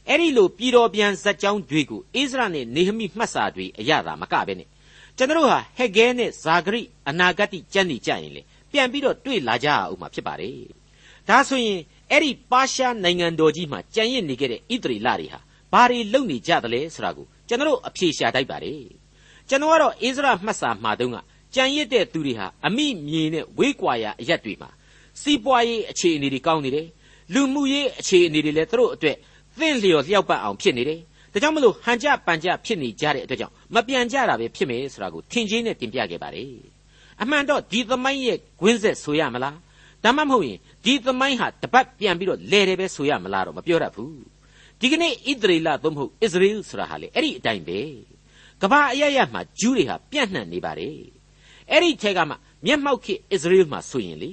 အဲ့ဒီလိုပြည်တော်ပြန်ဇက်ကြောင်းတွေကိုအိစရာနဲ့နေဟမိမှတ်စာတွေအရသာမကပဲနဲ့ ကျွန်တော်တို့ဟာဟက်ဂဲနဲ့ဇာဂရိအနာဂတ်ကြံ့နေကြရင်လေပြန်ပြီးတော့တွေ့လာကြအောင်မှာဖြစ်ပါတယ်ဒါဆိုရင်အဲ့ဒီပါရှားနိုင်ငံတော်ကြီးမှာကြံရစ်နေခဲ့တဲ့ဣသရေလတွေဟာဘာတွေလုပ်နေကြသလဲဆိုတာကိုကျွန်တော်အဖြေရှာတတ်ပါတယ်ကျွန်တော်ကတော့အိစရာမှတ်စာမှာတုန်းကကြံရစ်တဲ့သူတွေဟာအမိမြေနဲ့ဝေးကွာရာအရက်တွေမှာစီးပွားရေးအခြေအနေတွေကောင်းနေတယ်လူမှုရေးအခြေအနေတွေလည်းသူတို့အတွက်သင့်လျော်လျောက်ပတ်အောင်ဖြစ်နေတယ် ဒါကြောင့်မလို့ဟန်ကြပန်ကြဖြစ်နေကြတဲ့အတွက်ကြောင့်မပြန်ကြတာပဲဖြစ်မယ်ဆိုတာကိုထင်ကြီးနဲ့တင်ပြခဲ့ပါတယ်အမှန်တော့ဒီသမိုင်းရဲ့ဂွင်းဆက်ဆိုရမလားဒါမှမဟုတ်ရင်ဒီသမိုင်းဟာတပတ်ပြန်ပြီးတော့လဲတယ်ပဲဆိုရမလားတော့မပြောတတ်ဘူးဒီကနေ့ဣသရေလသို့မဟုတ်ဣသရေလဆိုတာဟာလေအဲ့ဒီအတိုင်းပဲကဘာအရရမှာဂျူးတွေဟာပြန့်နှံ့နေပါတယ်အဲ့ဒီထဲကမှမျက်မှောက်ခေဣသရေလမှာဆိုရင်လေ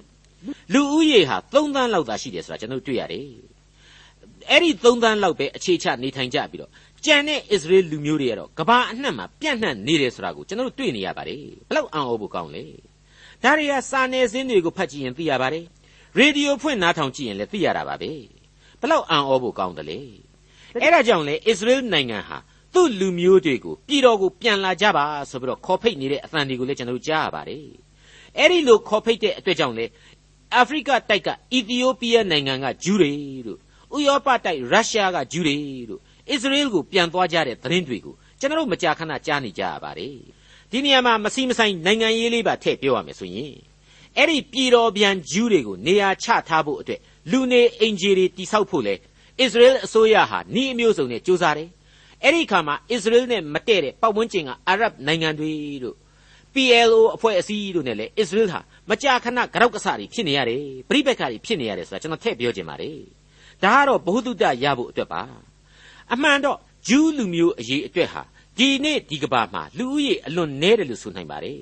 လူဦးရေဟာ3သန်းလောက်သာရှိတယ်ဆိုတာကျွန်တော်တွေ့ရတယ်အဲ့ဒီ3သန်းလောက်ပဲအခြေချနေထိုင်ကြပြီးတော့ ကြံတဲ့ဣသရေလလူမျိုးတွေကတော့ကဘာအနှံ့မှာပြန့်နှံ့နေတယ်ဆိုတာကိုကျွန်တော်တွေ့နေရပါတယ်ဘလောက်အံ့ဩဖို့ကောင်းလဲဒါတွေကစာနယ်ဇင်းတွေကိုဖတ်ကြည့်ရင်သိရပါတယ်ရေဒီယိုဖွင့်နားထောင်ကြည့်ရင်လည်းသိရတာပါပဲဘလောက်အံ့ဩဖို့ကောင်းတယ်လေအဲ့ဒါကြောင့်လေဣသရေလနိုင်ငံဟာသူ့လူမျိုးတွေကိုပြည်တော်ကိုပြန်လာကြပါဆိုပြီးတော့ခေါ်ဖိတ်နေတဲ့အသံတွေကိုလည်းကျွန်တော်တို့ကြားရပါတယ်အဲ့ဒီလိုခေါ်ဖိတ်တဲ့အတွက်ကြောင့်လေအာဖရိကတိုက်ကအီသီယိုးပီးယားနိုင်ငံကဂျူးတွေတို့ဥရောပတိုက်ရုရှားကဂျူးတွေတို့ အစ္စရေးကိုပြန်သွားကြတဲ့သတင်းတွေကိုကျွန်တော်တို့မကြာခဏကြားနေကြရပါတယ်ဒီနေရာမှာမစီမဆိုင်နိုင်ငံရေးလေးပါထည့်ပြောရမယ်ဆိုရင်အဲ့ဒီပြည်တော်ပြန်ဂျူးတွေကိုနေရာချထားဖို့အတွက်လူနေအင်ဂျီတွေတိဆောက်ဖို့လေအစ္စရေးအစိုးရဟာဤအမျိုးစုံနဲ့ကြိုးစားတယ်အဲ့ဒီခါမှာအစ္စရေးနဲ့မတည့်တဲ့ပတ်ဝန်းကျင်ကအာရဗ်နိုင်ငံတွေတို့ PLO အဖွဲ့အစည်းတို့နဲ့လည်းအစ္စရေးဟာမကြာခဏကြောက်ကစားတွေဖြစ်နေရတယ်ပြိပက္ခတွေဖြစ်နေရတယ်ဆိုတာကျွန်တော်ထည့်ပြောချင်ပါတယ်ဒါကတော့ဘ ഹു တုတရဖို့အတွက်ပါ အမှန်တော့ဂျူးလူမျိုးအရေးအတွက်ဟာဒီနေ့ဒီကဘာမှာလူဦးရေအလွန်နည်းတယ်လို့ဆိုနိုင်ပါတယ်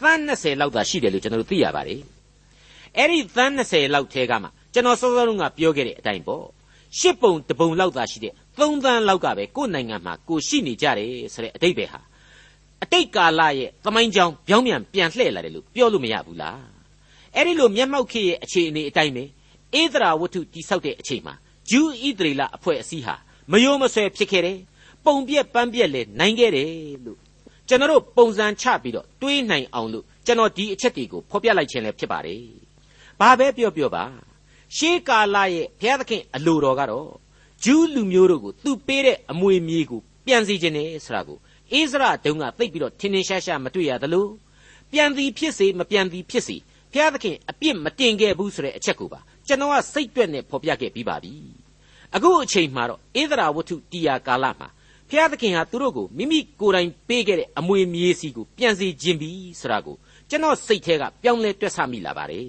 သန်း20လောက်သာရှိတယ်လို့ကျွန်တော်တို့သိရပါတယ်အဲ့ဒီသန်း20လောက်ထဲကမှကျွန်တော်စောစောကပြောခဲ့တဲ့အတိုင်းပေါ့ရှစ်ပုံတပုံလောက်သာရှိတဲ့သုံးသန်းလောက်ကပဲကိုယ့်နိုင်ငံမှာကိုရှိနေကြတယ်ဆိုတဲ့အတိတ်ပဲဟာအတိတ်ကာလရဲ့သမိုင်းကြောင်းပြောင်းပြန်ပြန်လှည့်လာတယ်လို့ပြောလို့မရဘူးလားအဲ့ဒီလိုမျက်မှောက်ခေရဲ့အခြေအနေအတိုင်းပဲဧဒရာဝတ္ထုတိဆောက်တဲ့အချိန်မှာဂျူးဣသရေလအဖွဲ့အစည်းဟာ မယိုးမဆွဲဖြစ်ခဲ့တယ်ပုံပြက်ပန်းပြက်လေနိုင်ခဲ့တယ်လို့ကျွန်တော်တို့ပုံစံချပြီးတော့တွေးနိုင်အောင်လို့ကျွန်တော်ဒီအချက်တွေကိုဖော်ပြလိုက်ခြင်းလည်းဖြစ်ပါတယ်ဘာပဲပြောပြောပါရှေးကာလရဲ့ဘုရားသခင်အလိုတော်ကတော့ဂျူးလူမျိုးတို့ကိုသူပေးတဲ့အမွေမြေကိုပြန်စီခြင်းနဲ့ဆိုတာကိုအိစရာတုံးကသိပ်ပြီးတော့ထင်းထင်းရှားရှားမတွေ့ရသလိုပြန်သည်ဖြစ်စေမပြန်သည်ဖြစ်စေဘုရားသခင်အပြစ်မတင်ခဲ့ဘူးဆိုတဲ့အချက်ကိုပါကျွန်တော်ကစိတ်တွက်နဲ့ဖော်ပြခဲ့ပြီးပါပြီ အခုအချိန်မှာတော့အိသရာဝတ္ထုတီယာကာလမှာဘုရားသခင်ဟာသူတို့ကိုမိမိကိုယ်တိုင်ပေးခဲ့တဲ့အမွေမြေစီကိုပြန်စီခြင်းပြီဆိုတာကိုကျွန်တော်စိတ်ထဲကပြောင်းလဲတွက်ဆမိလာပါတယ်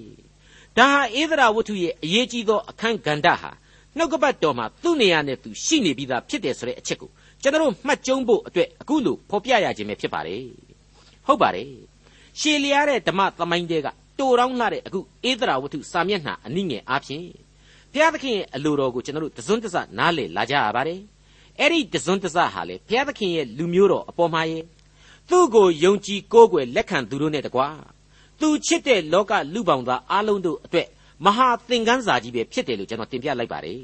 ဒါဟာအိသရာဝတ္ထုရဲ့အရေးကြီးသောအခန်းကဏ္ဍဟာနှုတ်ကပတ်တော်မှာသူ့နေရာနဲ့သူရှိနေပြီးသားဖြစ်တယ်ဆိုတဲ့အချက်ကိုကျွန်တော်မှတ်ကျုံးဖို့အတွက်အခုလိုဖော်ပြရခြင်းပဲဖြစ်ပါတယ်ဟုတ်ပါတယ်ရှေလျားတဲ့ဓမ္မသမိုင်းတဲကတိုတောင်းလာတဲ့အခုဧဒရာဝတ္ထုစာမျက်နှာအနည်းငယ်အားဖြင့် ဘုရားသခင်ရဲ့အလိုတော်ကိုကျွန်တော်တို့တစွန်းတစနားလည်လာကြရပါတယ်အဲ့ဒီတစွန်းတစဟာလေဘုရားသခင်ရဲ့လူမျိုးတော်အပေါ်မှာရဲ့သူ့ကိုယုံကြည်ကိုးကွယ်လက်ခံသူတို့နဲ့တကွာသူချစ်တဲ့လောကလူပေါင်းသားအလုံးတို့အတွက်မဟာသင်္ကန်းစာကြီးပဲဖြစ်တယ်လို့ကျွန်တော်တင်ပြလိုက်ပါတယ်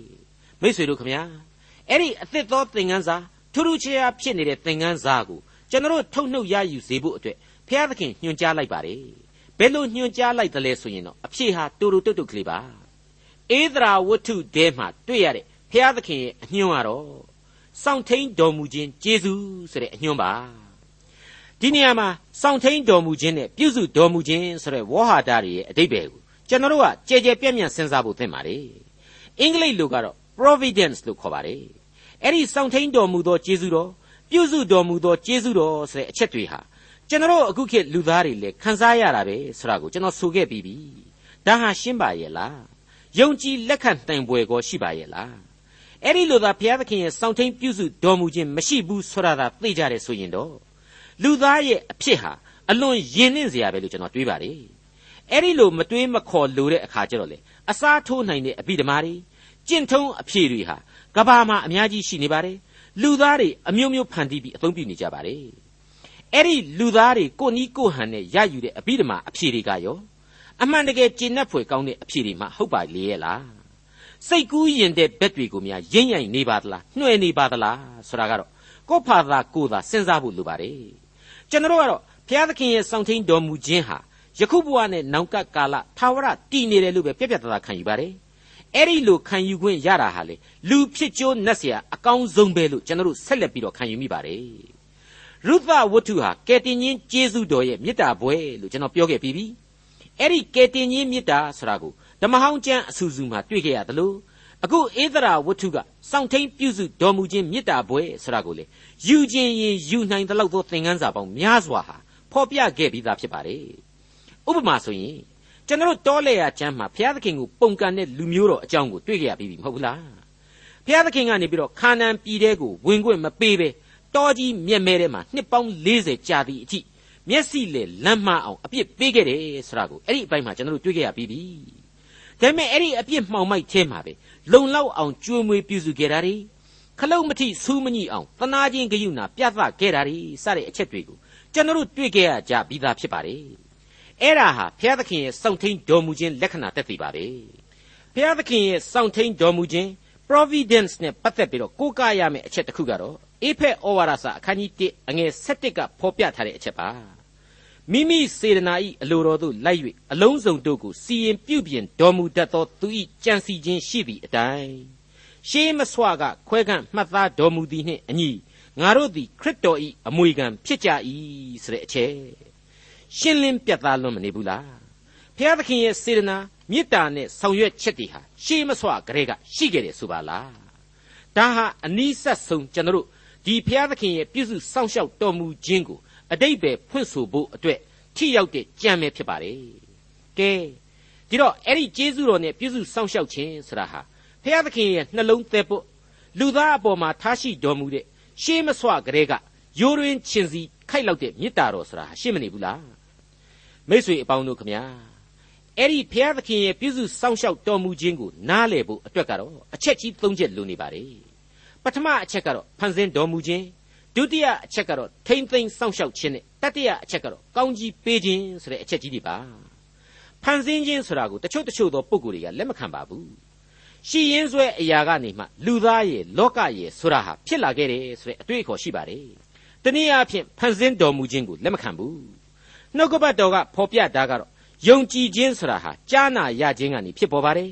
မိษွေတို့ခမညာအဲ့ဒီအသစ်သောသင်္ကန်းစာထူးထူးခြားခြားဖြစ်နေတဲ့သင်္ကန်းစာကိုကျွန်တော်ထုတ်နှုတ်ရယူစေဖို့အတွက်ဘုရားသခင်ညွှန်ကြားလိုက်ပါတယ်ဘယ်လိုညွှန်ကြားလိုက်သလဲဆိုရင်တော့အဖြေဟာတူတူတုတ်တုတ်ကလေးပါ ဧဒရာဝတ္ထုတဲမှာတွေ့ရတဲ့ဘုရားသခင်ရဲ့အညွှန်ကတော့စောင့်ထိန်တော်မူခြင်းကျေးဇူးဆိုတဲ့အညွှန်ပါဒီနေရာမှာစောင့်ထိန်တော်မူခြင်းနဲ့ပြုစုတော်မူခြင်းဆိုတဲ့ဝေါဟာဒတွေရဲ့အတိတ်ပဲကိုကျွန်တော်တို့ကကြဲကြဲပြန့်ပြန့်စဉ်းစားဖို့သင့်ပါတယ်အင်္ဂလိပ်လိုကတော့ providence လို့ခေါ်ပါတယ်အဲ့ဒီစောင့်ထိန်တော်မူသောကျေးဇူးတော်ပြုစုတော်မူသောကျေးဇူးတော်ဆိုတဲ့အချက်တွေဟာကျွန်တော်အခုခေတ်လူသားတွေလည်းခန်းစားရတာပဲဆိုတာကိုကျွန်တော်ဆိုခဲ့ပြီးပြီဒါဟာရှင်းပါရဲ့လား ယုံကြည်လက်ခံတိုင်ပွဲကိုရှိပါရဲ့လားအဲ့ဒီလိုသာဘုရားသခင်ရဲ့စောင့်ထိန်ပြုစုတော်မူခြင်းမရှိဘူးဆိုတာသာသိကြတယ်ဆိုရင်တော့လူသားရဲ့အဖြစ်ဟာအလွန်ယဉ်နှင်းစရာပဲလို့ကျွန်တော်တွေးပါတယ်အဲ့ဒီလိုမတွေးမခေါ်လို့တဲ့အခါကျတော့လေအစားထိုးနိုင်တဲ့အပိဓမ္မာတွေကျင့်ထုံးအဖြေတွေဟာကဘာမှာအများကြီးရှိနေပါတယ်လူသားတွေအမျိုးမျိုးဖန်တီးပြီးအသုံးပြုနေကြပါတယ်အဲ့ဒီလူသားတွေကိုနီးကိုဟန်နဲ့ရယူတဲ့အပိဓမ္မာအဖြေတွေကရော အမှန်တကယ်ကျင့်납ဖွယ်ကောင်းတဲ့အဖြေတွေမှဟုတ်ပါလေရဲ့လားစိတ်ကူးရင်တဲ့ဘက်တွေကိုများရင့်ရိုင်နေပါသလားနှွှဲနေပါသလားဆိုတာကတော့ကိုယ့်ဖာသာကိုယ်သာစဉ်းစားဖို့လိုပါတယ်ကျွန်တော်ကတော့ဘုရားသခင်ရဲ့စောင့်ထိန်တော်မူခြင်းဟာယခုဘဝနဲ့နောင်ကကာလသာဝရတည်နေတယ်လို့ပဲပြက်ပြက်သားသားခံယူပါတယ်အဲ့ဒီလိုခံယူခွင့်ရတာဟာလေလူဖြစ်ကျိုးနတ်เสียအကောင်းဆုံးပဲလို့ကျွန်တော်တို့ဆက်လက်ပြီးတော့ခံယူမိပါတယ်ရုသဝတ္ထုဟာကယ်တင်ရှင်ကျေးဇူးတော်ရဲ့မေတ္တာဘွယ်လို့ကျွန်တော်ပြောခဲ့ပြီးပြီ အဲ့ဒီကယ်တင်ရှင်မေတ္တာဆိုတာကိုဓမ္မဟောင်းကျမ်းအဆူဆူမှာတွေ့ခဲ့ရတယ်လို့အခုဧသရာဝတ္ထုကစောင့်ထိန်ပြုစုတော်မူခြင်းမေတ္တာဘွယ်ဆိုတာကိုလေယူခြင်းရင်ယူနိုင်တဲ့လောက်သောသင်ခန်းစာပေါင်းများစွာဟာဖော်ပြခဲ့ပြီးသားဖြစ်ပါတယ်ဥပမာဆိုရင်ကျွန်တော်တောလေယာကျမ်းမှာဘုရားသခင်ကိုပုံကန်တဲ့လူမျိုးတော်အကြောင်းကိုတွေ့ကြရပြီမဟုတ်ဘူးလားဘုရားသခင်ကနေပြီးတော့ခါနန်ပြည်တဲကိုဝင်ခွင့်မပေးပဲတောကြီးမြက်မဲထဲမှာနှစ်ပေါင်း40ကြာသည့်အထိ မျက်စိလေလမ်းမအောင်အပြစ်ပေးခဲ့တယ်ဆိုတာကိုအဲ့ဒီအပိုင်းမှာကျွန်တော်တို့တွေ့ကြရပြီးပြီဒါပေမဲ့အဲ့ဒီအပြစ်မှောင်မိုက်ထဲမှာပဲလုံလောက်အောင်ကြွေးမွေးပြုစုခဲ့တာ ड़ी ခလုတ်မထိစူးမညိအောင်တနာချင်းဂယုဏပြသခဲ့တာ ड़ी စတဲ့အချက်တွေကိုကျွန်တော်တို့တွေ့ခဲ့ရကြပြီးသားဖြစ်ပါတယ်အဲ့ဒါဟာဘုရားသခင်ရဲ့စောင့်ထိန်တော်မူခြင်းလက္ခဏာတက်တည်ပါပဲဘုရားသခင်ရဲ့စောင့်ထိန်တော်မူခြင်း providence နဲ့ပတ်သက်ပြီးတော့ကိုးကားရမယ့်အချက်တစ်ခုကတော့အေဖက်ဩဝါဒစာအခန်းကြီး1အငယ်7ကဖော်ပြထားတဲ့အချက်ပါမိမိစေတနာဤအလိုတော်သို့လိုက်၍အလုံးစုံတို့ကိုစီရင်ပြုပြင်တော်မူတတ်သောသူဤကြံစီခြင်းရှိသည့်အတိုင်းရှေးမဆွကခွဲကန့်မှတ်သားတော်မူသည်နှင့်အညီငါတို့သည်ခရစ်တော်ဤအမွေခံဖြစ်ကြ၏ဆိုတဲ့အချက်ရှင်းလင်းပြတ်သားလွန်မနေဘူးလား ဖျားသခင်ရဲ့စေတနာမေတ္တာနဲ့ဆောင်ရွက်ချက်တွေဟာရှေးမဆွကလေးကရှိခဲ့တယ်ဆိုပါလားဒါဟာအနီးဆက်ဆုံးကျွန်တော်တို့ဒီဖျားသခင်ရဲ့ပြုစုစောင့်ရှောက်တော်မူခြင်းကိုအတိတ်ပဲဖွင့်ဆိုဖို့အတွက်ထိရောက်တဲ့ကြံပဲဖြစ်ပါတယ်ကဲဒီတော့အဲ့ဒီကျေးဇူးတော်နဲ့ပြုစုစောင့်ရှောက်ခြင်းဆိုတာဟာဖျားသခင်ရဲ့နှလုံးသက်ဖို့လူသားအပေါ်မှာထားရှိတော်မူတဲ့ရှေးမဆွကလေးကရိုးရင်းချင်းစီခိုက်လောက်တဲ့မေတ္တာတော်ဆိုတာရှင်းမနေဘူးလားမိတ်ဆွေအပေါင်းတို့ခမညာ အဲ့ဒီဘုရားသခင်ရဲ့ပြုစုစောင့်ရှောက်တော်မူခြင်းကိုနားလည်ဖို့အတွက်ကတော့အချက်ကြီး၃ချက်လိုနေပါတယ်ပထမအချက်ကတော့ဖန်ဆင်းတော်မူခြင်းဒုတိယအချက်ကတော့ထိမ့်သိမ်းစောင့်ရှောက်ခြင်းနဲ့တတိယအချက်ကတော့ကောင်းကြီးပေးခြင်းဆိုတဲ့အချက်ကြီးတွေပါဖန်ဆင်းခြင်းဆိုတာကိုတချို့တချို့သောပုဂ္ဂိုလ်တွေကလက်မခံပါဘူးရှိရင်းဆွဲအရာကနေမှလူသားရဲ့လောကရဲ့ဆိုတာဟာဖြစ်လာခဲ့တယ်ဆိုတဲ့အတွေ့အခေါ်ရှိပါတယ်တနည်းအားဖြင့်ဖန်ဆင်းတော်မူခြင်းကိုလက်မခံဘူးနှုတ်ကပတ်တော်ကဖော်ပြတာကတော့ ယုံကြည်ခြင်းဆိုတာဟာကြားနာရခြင်းကနေဖြစ်ပေါ်ပါတယ်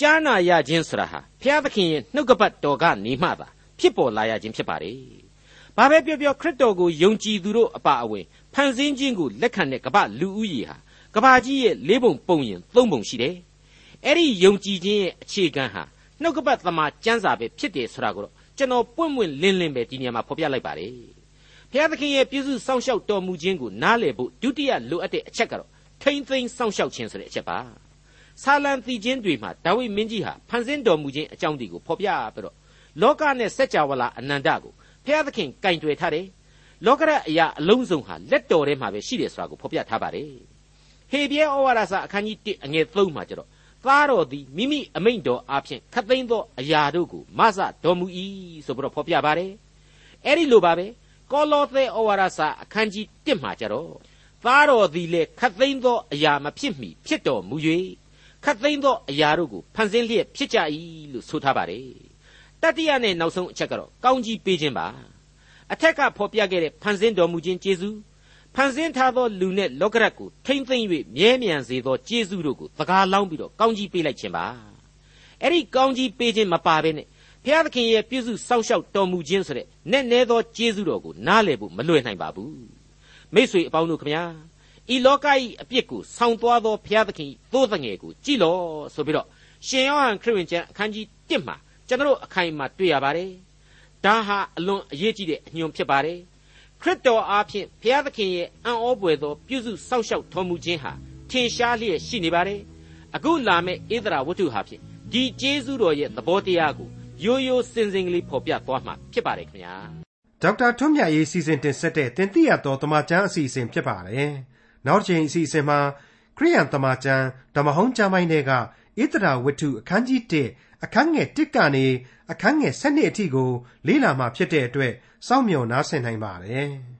ကြားနာရခြင်းဆိုတာဟာဘုရားသခင်ရဲ့နှုတ်ကပတ်တော်ကနေမှသာဖြစ်ပေါ်လာရခြင်းဖြစ်ပါတယ်ဘာပဲပြောပြောခရစ်တော်ကိုယုံကြည်သူတို့အပါအဝင်ဖန်ဆင်းခြင်းကိုလက်ခံတဲ့ကမ္ဘာလူဦးရေဟာကမ္ဘာကြီးရဲ့လေးပုံပုံရင်သုံးပုံရှိတယ်အဲ့ဒီယုံကြည်ခြင်းရဲ့အခြေခံဟာနှုတ်ကပတ်သမာကျမ်းစာပဲဖြစ်တယ်ဆိုတာကိုတော့ကျွန်တော်ပွင့်ပွင့်လင်းလင်းပဲဒီနေရာမှာဖော်ပြလိုက်ပါတယ်ဘုရားသခင်ရဲ့ပြုစုစောင့်ရှောက်တော်မူခြင်းကိုနားလည်ဖို့ဒုတိယလိုအပ်တဲ့အချက်ကတော့ ထိမ့်သိမ်းစောင့်ရှောက်ခြင်းဆိုတဲ့အချက်ပါဆာလံတီချင်းတွေမှာဒါဝိမင်းကြီးဟာဖန်ဆင်းတော်မူခြင်းအကြောင်းတွေကိုဖော်ပြပြီးတော့လောကနဲ့စัจ java လာအနန္တကိုဘုရားသခင်ကင်တွယ်ထားတယ်လောကရအရာအလုံးစုံဟာလက်တော်ထဲမှာပဲရှိတယ်ဆိုတာကိုဖော်ပြထားပါတယ်ဟေပြဲဩဝါဒစာအခန်းကြီး1အငယ်3မှာကျတော့သားတော်သည်မိမိအမိန့်တော်အဖြစ်ခတ်သိမ်းသောအရာတို့ကိုမဆတော်မူ၏ဆိုပြီးတော့ဖော်ပြပါတယ်အဲ့ဒီလိုပါပဲကောလောသဲဩဝါဒစာအခန်းကြီး1မှာကျတော့ သားတော်သည်လည်းခတ်သိမ်းသောအရာမဖြစ်မီဖြစ်တော်မူ၍ခတ်သိမ်းသောအရာတို့ကိုဖန်ဆင်းလျက်ဖြစ်ကြ၏လို့ဆိုထားပါတယ်တတိယနဲ့နောက်ဆုံးအချက်ကတော့ကောင်းကြီးပေးခြင်းပါအထက်ကဖော်ပြခဲ့တဲ့ဖန်ဆင်းတော်မူခြင်းကျေးဇူးဖန်ဆင်းထားသောလူနဲ့လောကရက်ကိုထိမ့်သိမ့်၍မြဲမြံစေသောကျေးဇူးတို့ကိုသကားလောင်းပြီးတော့ကောင်းကြီးပေးလိုက်ခြင်းပါအဲ့ဒီကောင်းကြီးပေးခြင်းမပါဘဲနဲ့ဘုရားသခင်ရဲ့ပြုစုစောင့်ရှောက်တော်မူခြင်းဆိုတဲ့နဲ့နဲသောကျေးဇူးတော်ကိုနားလည်ဖို့မလွယ်နိုင်ပါဘူး မိษွေအပေါင်းတို့ခမညာဤလောက၏အပြစ်ကိုဆောင်းသွားသောဘုရားသခင်သိုးတငယ်ကိုကြည်လောဆိုပြီးတော့ရှင်ယောဟန်ခရစ်ဝင်ကျမ်းအခန်းကြီး1မှာကျွန်တော်အခိုင်အမာတွေ့ရပါတယ်ဒါဟာအလွန်အရေးကြီးတဲ့အညွန်ဖြစ်ပါတယ်ခရစ်တော်အားဖြင့်ဘုရားသခင်ရဲ့အံ့ဩပွေသောပြုစုစောင့်ရှောက်တော်မူခြင်းဟာထင်ရှားလျက်ရှိနေပါတယ်အခုလာမယ့်ဧဒရာဝတ္ထုဟာဖြင့်ဒီကျေးဇူးတော်ရဲ့သဘောတရားကိုရိုးရိုးစင်စင်ကလေးဖော်ပြသွားမှာဖြစ်ပါတယ်ခင်ဗျာ ဒေါက်တာထွန်းမြတ်ရေးစီစဉ်တင်ဆက်တဲ့တင်ပြတော်တမချန်းအစီအစဉ်ဖြစ်ပါတယ်နောက်တစ်ချိန်အစီအစဉ်မှာခရိယန်တမချန်းဓမ္မဟောင်းကျမ်းပိုင်းတွေကဣသရာဝတ္ထုအခန်းကြီး1အခန်းငယ်1ကနေအခန်းငယ်7အထိကိုလေ့လာမှဖြစ်တဲ့အတွက်စောင့်မျှော်နားဆင်နိုင်ပါတယ်။